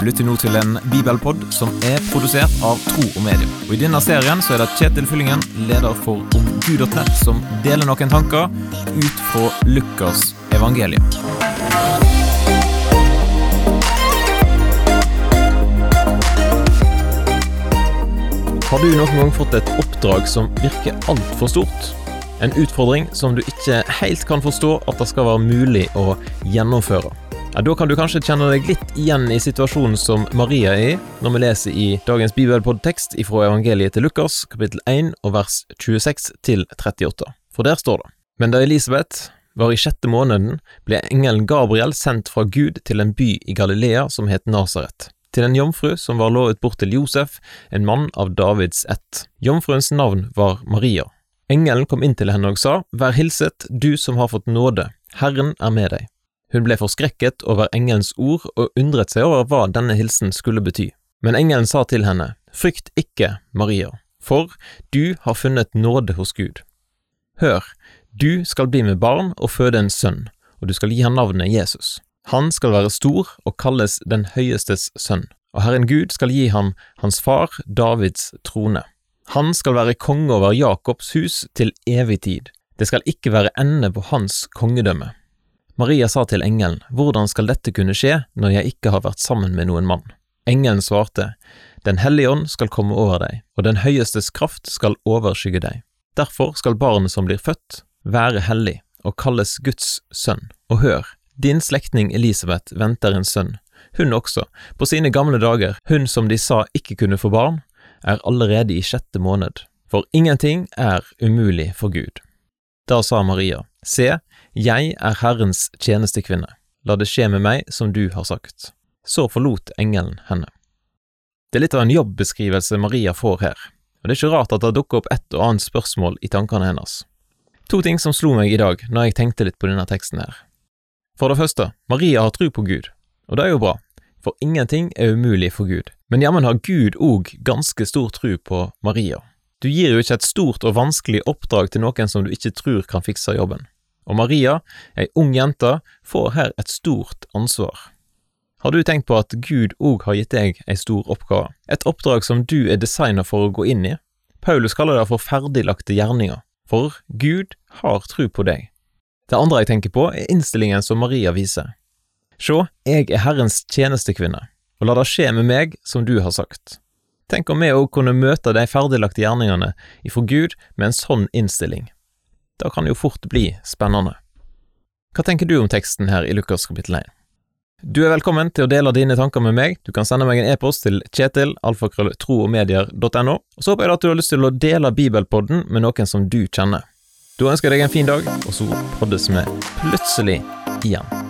Du lytter nå til en bibelpod som er produsert av Tro og Medier. Og I denne serien så er det Kjetil Fyllingen, leder for omgud.nett, som deler noen tanker ut fra Lukas evangelium. Har du noen gang fått et oppdrag som virker altfor stort? En utfordring som du ikke helt kan forstå at det skal være mulig å gjennomføre. Ja, Da kan du kanskje kjenne deg litt igjen i situasjonen som Maria er i, når vi leser i dagens bibelpodtekst fra evangeliet til Lukas, kapittel 1 og vers 26 til 38. For der står det Men da Elisabeth var i sjette måneden, ble engelen Gabriel sendt fra Gud til en by i Galilea som het Nasaret til en jomfru som var lovet bort til Josef, en mann av Davids ett. Jomfruens navn var Maria. Engelen kom inn til henne og sa, Vær hilset, du som har fått nåde, Herren er med deg. Hun ble forskrekket over engelens ord og undret seg over hva denne hilsen skulle bety. Men engelen sa til henne, Frykt ikke, Maria, for du har funnet nåde hos Gud. Hør, du skal bli med barn og føde en sønn, og du skal gi ham navnet Jesus. Han skal være stor og kalles Den høyestes sønn, og Herren Gud skal gi ham hans far Davids trone. Han skal være konge over Jakobs hus til evig tid. Det skal ikke være ende på hans kongedømme. Maria sa til engelen, Hvordan skal dette kunne skje når jeg ikke har vært sammen med noen mann? Engelen svarte, Den hellige ånd skal komme over deg, og Den høyestes kraft skal overskygge deg. Derfor skal barnet som blir født, være hellig og kalles Guds sønn. Og hør, din slektning Elisabeth venter en sønn, hun også, på sine gamle dager, hun som de sa ikke kunne få barn, er allerede i sjette måned, for ingenting er umulig for Gud. Da sa Maria, Se, jeg er Herrens tjenestekvinne, la det skje med meg som du har sagt. Så forlot engelen henne. Det er litt av en jobbeskrivelse Maria får her, og det er ikke rart at det dukker opp et og annet spørsmål i tankene hennes. To ting som slo meg i dag når jeg tenkte litt på denne teksten her. For det første, Maria har tro på Gud, og det er jo bra, for ingenting er umulig for Gud. Men jammen har Gud òg ganske stor tro på Maria. Du gir jo ikke et stort og vanskelig oppdrag til noen som du ikke tror kan fikse jobben. Og Maria, ei ung jente, får her et stort ansvar. Har du tenkt på at Gud òg har gitt deg ei stor oppgave, et oppdrag som du er designet for å gå inn i? Paulus kaller det for ferdiglagte gjerninger, for Gud har tro på deg. Det andre jeg tenker på, er innstillingen som Maria viser. Sjå, jeg er Herrens tjenestekvinne, og la det skje med meg som du har sagt. Tenk om vi òg kunne møte de ferdiglagte gjerningene ifra Gud med en sånn innstilling. Det kan jo fort bli spennende. Hva tenker du om teksten her i Lukas kapittel 1? Du er velkommen til å dele dine tanker med meg. Du kan sende meg en e-post til kjetil.alfakrølltroogmedier.no. og så håper jeg at du har lyst til å dele bibelpodden med noen som du kjenner. Da ønsker jeg deg en fin dag, og så poddes vi plutselig igjen.